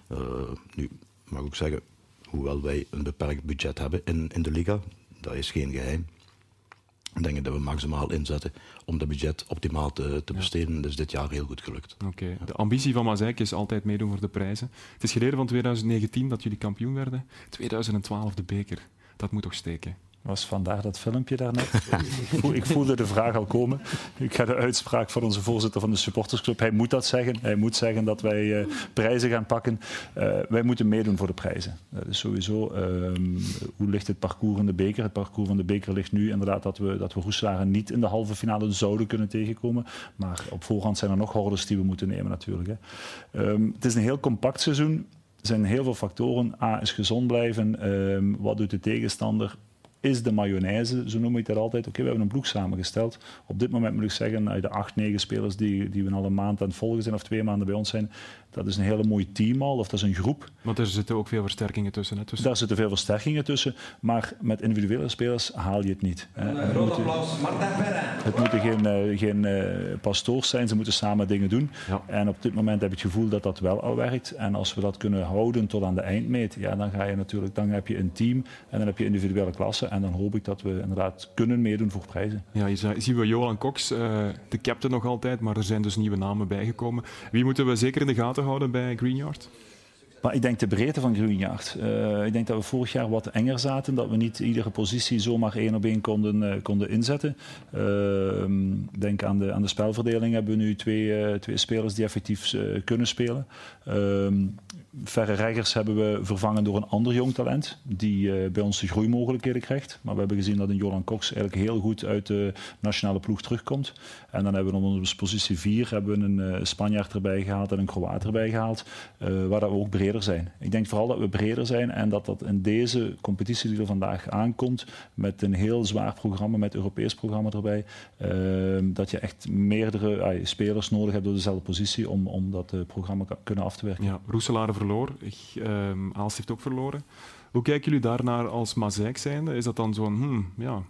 nu mag ik zeggen, hoewel wij een beperkt budget hebben in, in de liga, dat is geen geheim. Ik denk dat we maximaal inzetten om dat budget optimaal te, te besteden. Ja. Is dit jaar heel goed gelukt. Oké. Okay. Ja. De ambitie van Mazijk is altijd meedoen voor de prijzen. Het is geleden van 2019 dat jullie kampioen werden. 2012 de beker. Dat moet toch steken? Was vandaar dat filmpje daarnet. ik voelde de vraag al komen. Ik ga de uitspraak van onze voorzitter van de supportersclub. Hij moet dat zeggen. Hij moet zeggen dat wij uh, prijzen gaan pakken. Uh, wij moeten meedoen voor de prijzen. Dat is sowieso. Um, hoe ligt het parcours in de beker? Het parcours van de beker ligt nu inderdaad dat we, dat we Roeselaren niet in de halve finale zouden kunnen tegenkomen. Maar op voorhand zijn er nog hordes die we moeten nemen natuurlijk. Hè. Um, het is een heel compact seizoen. Er zijn heel veel factoren. A is gezond blijven. Um, wat doet de tegenstander? Is de mayonaise, zo noem ik dat altijd. Oké, we hebben een ploeg samengesteld. Op dit moment moet ik zeggen, de acht, negen spelers die, die we al een maand aan het volgen zijn of twee maanden bij ons zijn, dat is een hele mooi team al, of dat is een groep. Want er zitten ook veel versterkingen tussen. Hè, tussen. Daar zitten veel versterkingen tussen, maar met individuele spelers haal je het niet. Een uh, groot applaus, Perrin. Het moeten geen, uh, geen uh, pastoors zijn, ze moeten samen dingen doen. Ja. En op dit moment heb ik het gevoel dat dat wel al werkt. En als we dat kunnen houden tot aan de eindmeet, ja, dan ga je natuurlijk, dan heb je een team en dan heb je individuele klassen. En dan hoop ik dat we inderdaad kunnen meedoen voor prijzen. Ja, je zien we Johan Cox, de captain nog altijd, maar er zijn dus nieuwe namen bijgekomen. Wie moeten we zeker in de gaten houden bij Greenyard? Maar ik denk de breedte van Greenyard. Uh, ik denk dat we vorig jaar wat enger zaten. Dat we niet iedere positie zomaar één op één konden, uh, konden inzetten. Uh, denk aan de, aan de spelverdeling hebben we nu twee, twee spelers die effectief kunnen spelen. Ehm, verre reggers hebben we vervangen door een ander jong talent. Die bij ons de groeimogelijkheden krijgt. Maar we hebben gezien dat een Jolan Cox eigenlijk heel goed uit de nationale ploeg terugkomt. En dan hebben we op onze positie 4 hebben we een Spanjaard erbij gehaald en een Kroaat erbij gehaald. waar dat we ook zijn. Ik denk vooral dat we breder zijn en dat dat in deze competitie die er vandaag aankomt, met een heel zwaar programma, met Europees programma erbij, uh, dat je echt meerdere spelers nodig hebt door dezelfde positie om, om dat uh, programma kunnen af te werken. Ja, verloor, Aalst heeft ook verloren. Hoe kijken jullie daarnaar als Mazijk zijnde? Is dat dan zo'n, hmm, ja,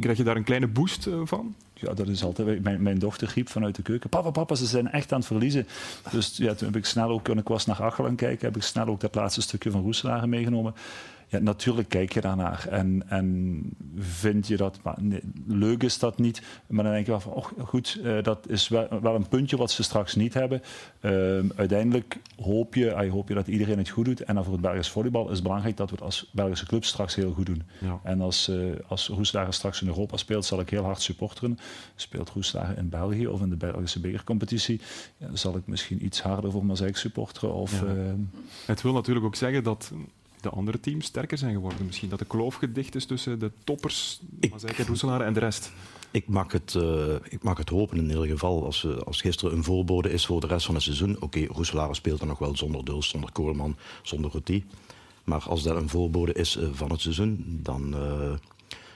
krijg je daar een kleine boost van? Ja, dat is altijd. Mijn, mijn dochter riep vanuit de keuken: Papa, papa, ze zijn echt aan het verliezen. Dus ja, toen heb ik snel ook, en ik was naar Achelen kijken, heb ik snel ook dat laatste stukje van Roeselagen meegenomen. Ja, natuurlijk kijk je daarnaar en, en vind je dat, maar nee, leuk is dat niet, maar dan denk je wel van, oh goed, uh, dat is wel, wel, een puntje wat ze straks niet hebben. Uh, uiteindelijk hoop je, uh, hoop je dat iedereen het goed doet en dan voor het Belgisch volleybal is het belangrijk dat we het als Belgische club straks heel goed doen. Ja. En als, uh, als Roeslagen straks in Europa speelt, zal ik heel hard supporteren. Speelt Roeslagen in België of in de Belgische bekercompetitie, ja, zal ik misschien iets harder voor Mazijk supporteren. Of, ja. Het wil natuurlijk ook zeggen dat de andere teams sterker zijn geworden. Misschien dat de kloof gedicht is tussen de toppers, ik, Roeselaren en de rest. Ik mag, het, uh, ik mag het hopen in ieder geval. Als, uh, als gisteren een voorbode is voor de rest van het seizoen. Oké, okay, Roeselare speelt dan nog wel zonder Duls, zonder Koolman, zonder Routy. Maar als dat een voorbode is uh, van het seizoen, dan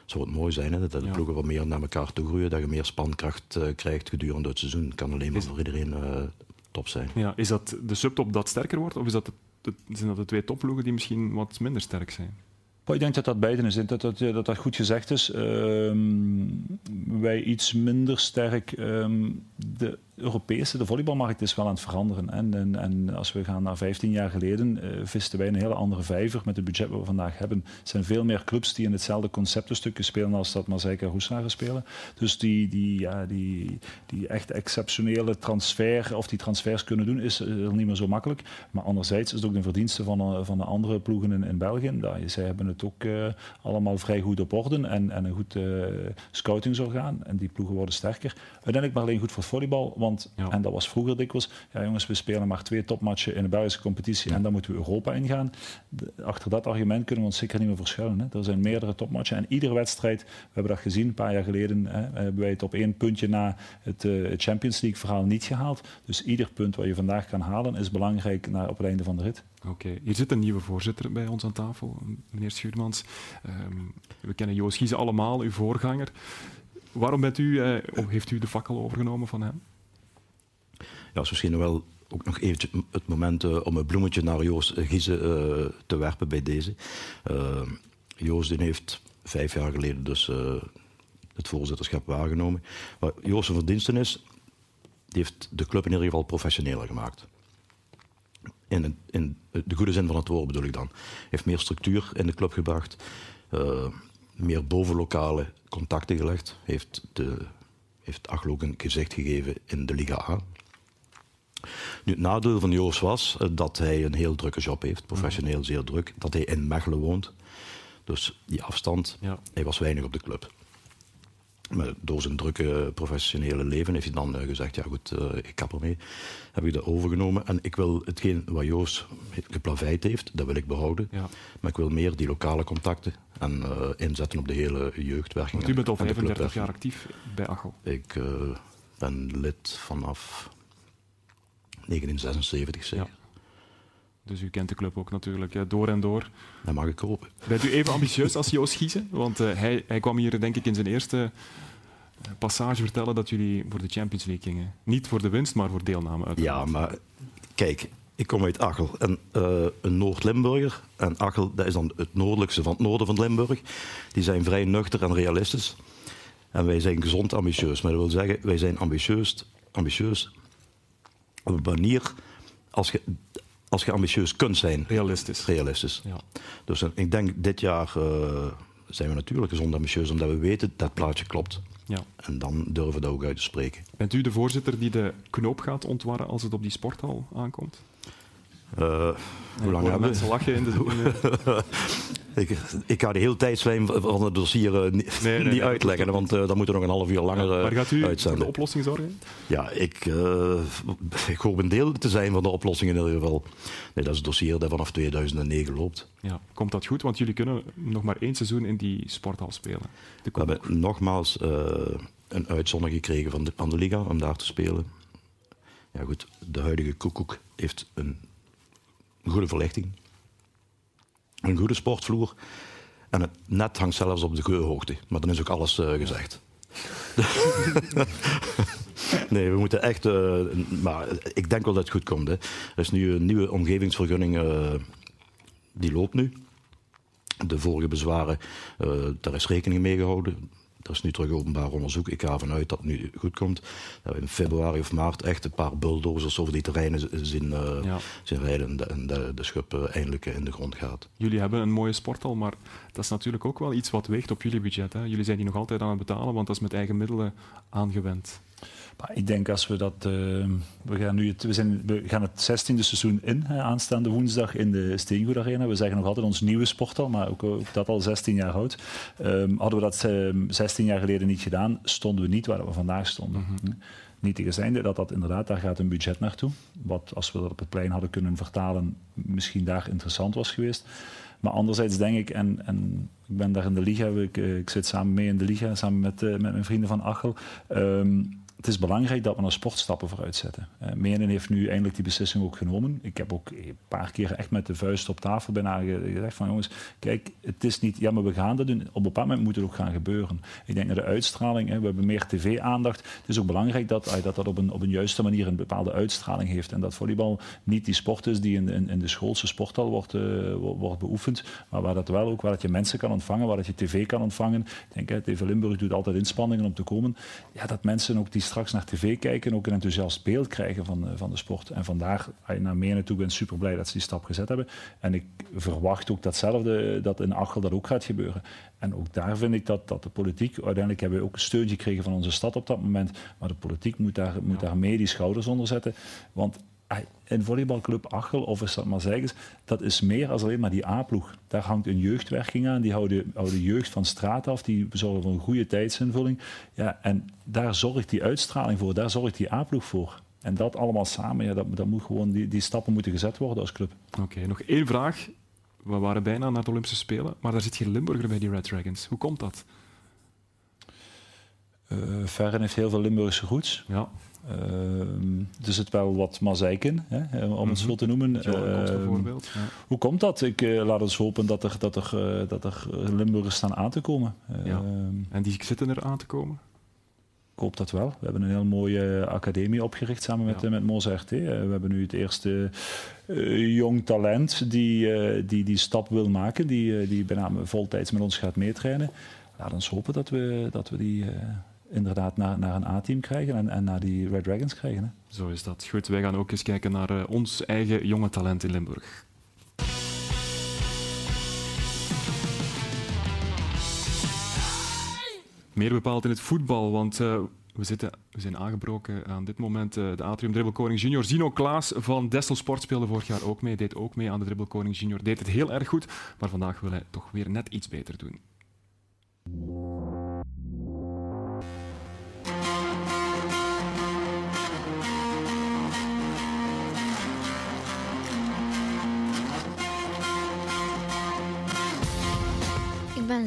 zou het mooi zijn hè, dat de ja. ploegen wat meer naar elkaar toe groeien. Dat je meer spankracht krijgt gedurende het seizoen. kan alleen maar is, voor iedereen top zijn. Ja, is dat de subtop dat sterker wordt? Of is dat het zijn dat de twee topploegen die misschien wat minder sterk zijn? Ik denk dat dat beide is. Dat dat, dat, dat goed gezegd is. Um, wij iets minder sterk. Um, de Europese, de volleybalmarkt is wel aan het veranderen. En, en, als we gaan naar 15 jaar geleden, uh, visten wij een hele andere vijver met het budget wat we vandaag hebben. Er zijn veel meer clubs die in hetzelfde conceptenstukje spelen als dat Mazeika en Roeslagen spelen. Dus die, die, ja, die, die echt exceptionele transfer, of die transfers kunnen doen, is uh, niet meer zo makkelijk. Maar anderzijds is het ook de verdienste van, uh, van de andere ploegen in, in België. Dat, zij hebben het ook allemaal vrij goed op orde en, en een goed scoutingsorgaan. En die ploegen worden sterker. Uiteindelijk maar alleen goed voor het volleybal Want, en dat was vroeger dikwijls, ja jongens, we spelen maar twee topmatchen in de Belgische competitie en dan moeten we Europa ingaan. achter dat argument kunnen we ons zeker niet meer verschuilen. Hè. Er zijn meerdere topmatchen en iedere wedstrijd, we hebben dat gezien een paar jaar geleden, hè, hebben wij het op één puntje na het uh, Champions League verhaal niet gehaald. Dus ieder punt wat je vandaag kan halen is belangrijk naar, op het einde van de rit. Oké, hier zit een nieuwe voorzitter bij ons aan tafel, meneer Schuurmans. Um, we kennen Joost Giese allemaal, uw voorganger. Waarom bent u, eh, heeft u de fakkel overgenomen van hem? Ja, is misschien wel ook nog eventjes het moment uh, om een bloemetje naar Joost Giese uh, te werpen bij deze. Uh, Joost heeft vijf jaar geleden dus het voorzitterschap waargenomen. Wat Joost verdiensten is, die heeft de club in ieder geval professioneler gemaakt. In, in, de goede zin van het woord bedoel ik dan. heeft meer structuur in de club gebracht, meer bovenlokale contacten gelegd, heeft, de, heeft Achel ook een gezicht gegeven in de Liga A. Nu, het nadeel van Joost was uh, dat hij een heel drukke job heeft, professioneel zeer druk, dat hij in Mechelen woont. Dus die afstand, ja. hij was weinig op de club. Maar door zijn drukke professionele leven heeft hij dan uh, gezegd, ja goed, uh, ik kap ermee. Heb ik dat overgenomen. En ik wil hetgeen wat Joost geplaveid heeft, dat wil ik behouden. Ja. Maar ik wil meer die lokale contacten en uh, inzetten op de hele jeugdwerking. Want u bent al 35 jaar actief bij Achel. Ik ben lid vanaf 1976 zeker. Ja. Dus u kent de club ook natuurlijk door en door. Dat mag ik hopen. Bent u even ambitieus als Joost Giezen? Want uh, hij, hij, kwam hier denk ik in zijn eerste eh, passage vertellen dat jullie voor de Champions League gingen. Niet voor de winst, maar voor deelname. Uiteraard. Ja, maar kijk, ik kom uit Achel. En, uh, een Noord-Limburger. En Achel, dat is dan het noordelijkste van het noorden van Limburg. Die zijn vrij nuchter en realistisch. En wij zijn gezond ambitieus. Maar dat wil zeggen, wij zijn ambitieus, ambitieus op een manier als je als je ambitieus kunt zijn. Realistisch. Realistisch. Ja. Dus uh, ik denk dit jaar uh, zijn we natuurlijk gezond ambitieus, omdat we weten dat het plaatje klopt. Ja. En dan durven we dat ook uit te spreken. Bent u de voorzitter die de knoop gaat ontwarren als het op die sporthal aankomt? Uh, hoe lang hebben mensen lachen in de... ik, ik ga de hele tijdslijn van het dossier uh, niet, nee, nee, niet uitleggen, want uh, dan moeten we nog een half uur langer uh, Maar gaat u uitzenden. voor de oplossing zorgen? Ja, ik, ik hoop een deel te zijn van de oplossing in ieder geval. Nee, dat is het dossier dat vanaf 2009 loopt. Ja, komt dat goed? Want jullie kunnen nog maar één seizoen in die sporthal spelen. we hebben nogmaals een uitzondering gekregen van de, van de Liga om daar te spelen. Ja goed, de huidige Koekoek heeft een een goede verlichting, een goede sportvloer. En het net hangt zelfs op de geurhoogte. Maar dan is ook alles uh, gezegd. nee, we moeten echt. Uh, maar ik denk wel dat het goed komt. Hè. Er is nu een nieuwe omgevingsvergunning. Uh, die loopt nu. De vorige bezwaren, daar is rekening mee gehouden. Er is nu terug openbaar onderzoek. Ik ga ervan uit dat het nu goed komt. Dat we in februari of maart echt een paar bulldozers over die terreinen zien, uh, ja. zien rijden en de, de schub uh, eindelijk in de grond gaat. Jullie hebben een mooie sporthal, maar dat is natuurlijk ook wel iets wat weegt op jullie budget. Hè? Jullie zijn die nog altijd aan het betalen, want dat is met eigen middelen aangewend. Maar ik denk als we dat. Uh, we, gaan nu het, we, zijn, we gaan het 16e seizoen in, hè, aanstaande woensdag in de Steengoed Arena. We zeggen nog altijd ons nieuwe sporthal, maar ook, ook dat al 16 jaar oud. Um, hadden we dat um, 16 jaar geleden niet gedaan, stonden we niet waar we vandaag stonden. Mm -hmm. Niet tegenzijde dat dat inderdaad, daar gaat een budget naartoe. Wat als we dat op het plein hadden kunnen vertalen, misschien daar interessant was geweest. Maar anderzijds denk ik, en, en ik ben daar in de Liga, ik, ik zit samen mee in de Liga, samen met, uh, met mijn vrienden van Achel. Um, het is belangrijk dat we naar sportstappen vooruit zetten. Uh, Menen heeft nu eindelijk die beslissing ook genomen. Ik heb ook een paar keer echt met de vuist op tafel bijna gezegd van jongens, kijk, het is niet, ja maar we gaan dat doen. Op een bepaald moment moet het ook gaan gebeuren. Ik denk naar de uitstraling, hè, we hebben meer tv-aandacht. Het is ook belangrijk dat uh, dat, dat op, een, op een juiste manier een bepaalde uitstraling heeft. En dat volleybal niet die sport is die in, in, in de schoolse sporthal wordt, uh, wordt beoefend, maar waar dat wel ook, waar dat je mensen kan ontvangen, waar dat je tv kan ontvangen. Ik denk, hè, TV Limburg doet altijd inspanningen om te komen. Ja, dat mensen ook die straks naar tv kijken en ook een enthousiast beeld krijgen van, uh, van de sport. En je naar Menen toe bent, super blij dat ze die stap gezet hebben. En ik verwacht ook datzelfde, dat in Achel dat ook gaat gebeuren. En ook daar vind ik dat, dat de politiek, uiteindelijk hebben we ook een steuntje gekregen van onze stad op dat moment, maar de politiek moet daar, moet daar mee die schouders onder zetten. Want een volleybalclub Achel of is dat Mazijkes, dat is meer als alleen maar die A-ploeg. Daar hangt een jeugdwerking aan, die houden, houden jeugd van straat af, die zorgen voor een goede tijdsinvulling. Ja, en daar zorgt die uitstraling voor, daar zorgt die A-ploeg voor. En dat allemaal samen, ja, dat, dat moet gewoon, die, die stappen moeten gezet worden als club. Oké, nog één vraag. We waren bijna naar de Olympische Spelen, maar daar zit geen Limburger bij die Red Dragons. Hoe komt dat? Uh, Ferren heeft heel veel Limburgse roots. Ja. Uh, er zit wel wat mazijk in, hè, om het zo te noemen. Uh, bijvoorbeeld. Ja. Hoe komt dat? Ik uh, laat ons hopen dat er, dat er, dat er Limburgers staan aan te komen. Ja. En die zitten er aan te komen? Ik hoop dat wel. We hebben een heel mooie academie opgericht samen met, ja. met Mozart. we hebben nu het eerste jong talent die, die die stap wil maken, die, die bijna voltijds met ons gaat meetrainen. Laat ons hopen dat we, dat we die inderdaad naar, naar een A-team krijgen en, naar die Red Dragons krijgen. Hè. Zo is dat. Goed, wij gaan ook eens kijken naar uh, ons eigen jonge talent in Limburg. Meer bepaald in het voetbal, want uh, we, zitten, we zijn aangebroken aan dit moment. Uh, de Atrium Dribbelkoning Junior. Zino Klaas van Dessel Sport speelde vorig jaar ook mee, deed ook mee aan de Dribbelkoning Junior. Deed het heel erg goed, maar vandaag wil hij toch weer net iets beter doen.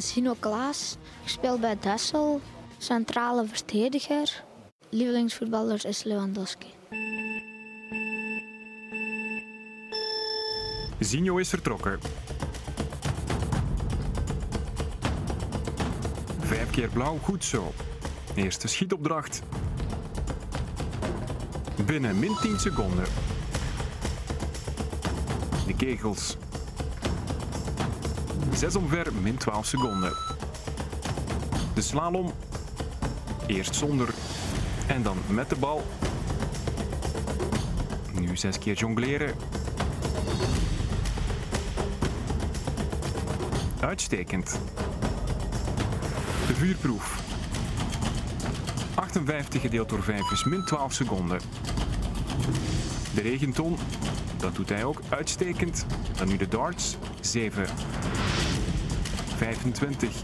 Sino Klaas. Ik speel bij Dessel, centrale verdediger. Lievelingsvoetballer is Lewandowski. Zinho is vertrokken. Vijf keer blauw, goed zo. Eerste schietopdracht. Binnen min 10 seconden. De kegels. Zes omver, min 12 seconden. De slalom. Eerst zonder en dan met de bal. Nu zes keer jongleren. Uitstekend. De vuurproef. 58 gedeeld door 5 is min 12 seconden. De regenton, dat doet hij ook uitstekend. Dan nu de darts, 7. 25.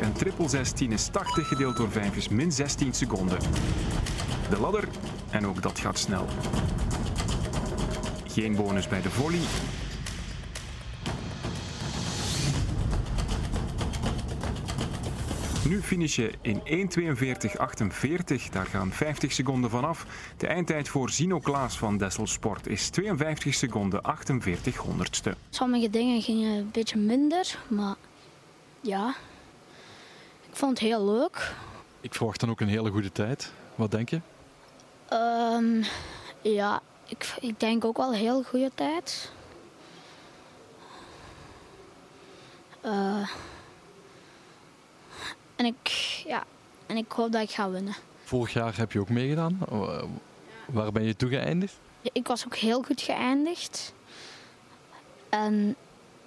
En triple 16 is 80 gedeeld door 5 is min 16 seconden. De ladder, en ook dat gaat snel. Geen bonus bij de volley. Nu finish je in 1.42.48. Daar gaan 50 seconden vanaf. De eindtijd voor Zino Klaas van Dessel Sport is 52 seconden 48 honderdste. Sommige dingen gingen een beetje minder, maar ja, ik vond het heel leuk. Ik verwacht dan ook een hele goede tijd. Wat denk je? Um, ja, ik, ik denk ook wel een heel goede tijd. Uh, en ik, ja, en ik hoop dat ik ga winnen. Vorig jaar heb je ook meegedaan. Waar ben je toe geëindigd? Ik was ook heel goed geëindigd. En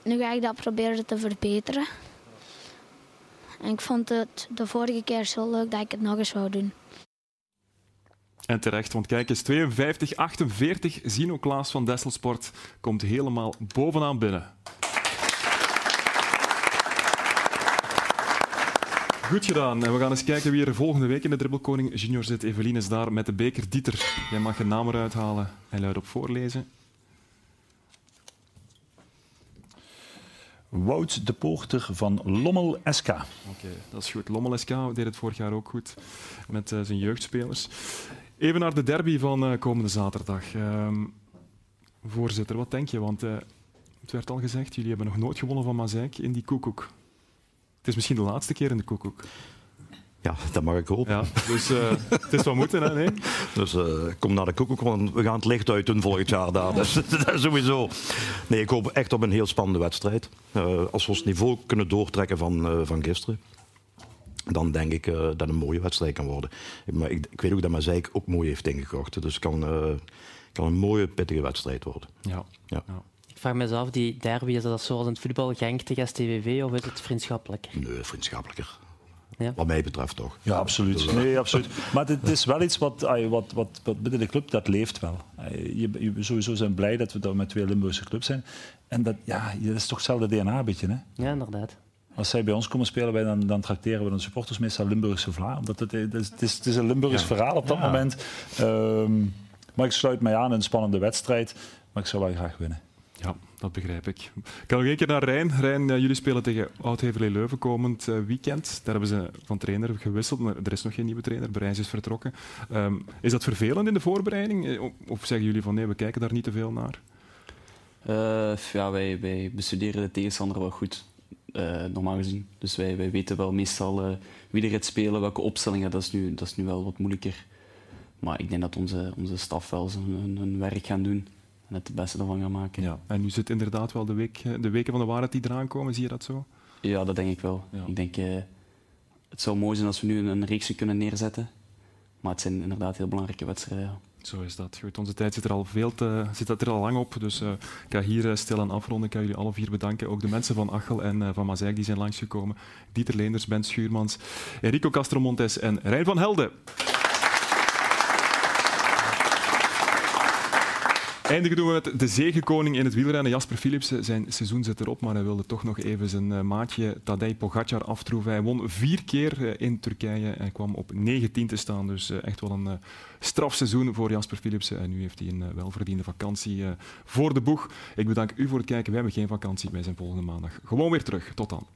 nu ga ik dat proberen te verbeteren. En ik vond het de vorige keer zo leuk dat ik het nog eens wou doen. En terecht, want kijk eens, 52-48, Zino Klaas van Desselsport komt helemaal bovenaan binnen. Goed gedaan. En we gaan eens kijken wie er volgende week in de Dribbelkoning Junior zit. Evelien is daar met de beker Dieter. Jij mag je naam eruit halen en luid op voorlezen. Wout de Poorter van Lommel SK. Oké, dat is goed. Lommel SK deed het vorig jaar ook goed met uh, zijn jeugdspelers. Even naar de derby van uh, komende zaterdag. Uh, voorzitter, wat denk je? Want uh, het werd al gezegd, jullie hebben nog nooit gewonnen van Mazijk in die koekoek. Het is misschien de laatste keer in de koekoek. Ja, dat mag ik hopen. Ja, dus uh, het is wat moeten, hè? Nee? Dus uh, kom naar de koekoek, want we gaan het licht uit doen volgend jaar daar. Dus, dat sowieso. Nee, ik hoop echt op een heel spannende wedstrijd. Uh, als we ons niveau kunnen doortrekken van, van gisteren, dan denk ik dat het een mooie wedstrijd kan worden. Maar ik, ik weet ook dat Mazeik ook mooi heeft ingekocht. Dus het kan, kan een mooie, pittige wedstrijd worden. Ja. ja. ja. Ik vraag me af, die derby, is dat zoals in het voetbal Genk tegen STVV of is het vriendschappelijk? Nee, vriendschappelijker. Ja. Wat mij betreft toch. Ja, absoluut. Nee, absoluut. Maar het is wel iets wat, wat, wat, wat binnen de club, dat leeft wel. Je, je, sowieso zijn blij dat we daar met twee Limburgse clubs zijn. En dat, ja, dat is toch hetzelfde DNA een beetje, hè? Ja, inderdaad. Als zij bij ons komen spelen, wij dan, dan tracteren we de supporters meestal Limburgse vla. Omdat het, het, is, het, is, een Limburgs Ja. verhaal op dat Ja. moment. Ehm, maar ik sluit mij aan in een spannende wedstrijd. Maar ik zou wel graag winnen. Ja, dat begrijp ik. Ik kan nog één keer naar Rijn. Rijn, eh, jullie spelen tegen Oud-Heverlee Leuven komend eh, weekend. Daar hebben ze van trainer gewisseld, maar er is nog geen nieuwe trainer. Berijs is vertrokken. Ehm, is dat vervelend in de voorbereiding? Eh, Of zeggen jullie van nee, we kijken daar niet te veel naar? Ja, wij, wij bestuderen de tegenstander wel goed, normaal gezien. Dus wij, wij weten wel meestal wie er gaat spelen, welke opstellingen. Dat is, nu, dat is nu wel wat moeilijker. Maar ik denk dat onze, onze staf wel zijn hun werk gaan doen en het beste ervan gaan maken. Ja. En nu zit inderdaad wel de, week, eh, de weken van de waarheid die eraan komen. Zie je dat zo? Ja, dat denk ik wel. Ik denk, eh, het zou mooi zijn als we nu een, reeksje kunnen neerzetten. Maar het zijn inderdaad heel belangrijke wedstrijden. ja. Zo is dat. Goed, onze tijd zit er al, veel te, zit er al lang op. Dus eh, ik ga hier uh, stil aan afronden. Ik ga jullie alle vier bedanken. Ook de mensen van Achel en uh, van Mazijk die zijn langsgekomen. Dieter Leenders, Ben Schuurmans, Enrico Castromontes en Rijn van Helden. Eindigen doen we met de zegenkoning in het wielrennen. Jasper Philipsen, zijn seizoen zit erop, maar hij wilde toch nog even zijn uh, maatje Tadej Pogacar aftroeven. Hij won vier keer uh, in Turkije en kwam op 19 te staan. Dus uh, echt wel een strafseizoen voor Jasper Philipsen. En nu heeft hij een welverdiende vakantie voor de boeg. Ik bedank u voor het kijken. Wij hebben geen vakantie. Wij zijn volgende maandag gewoon weer terug. Tot dan.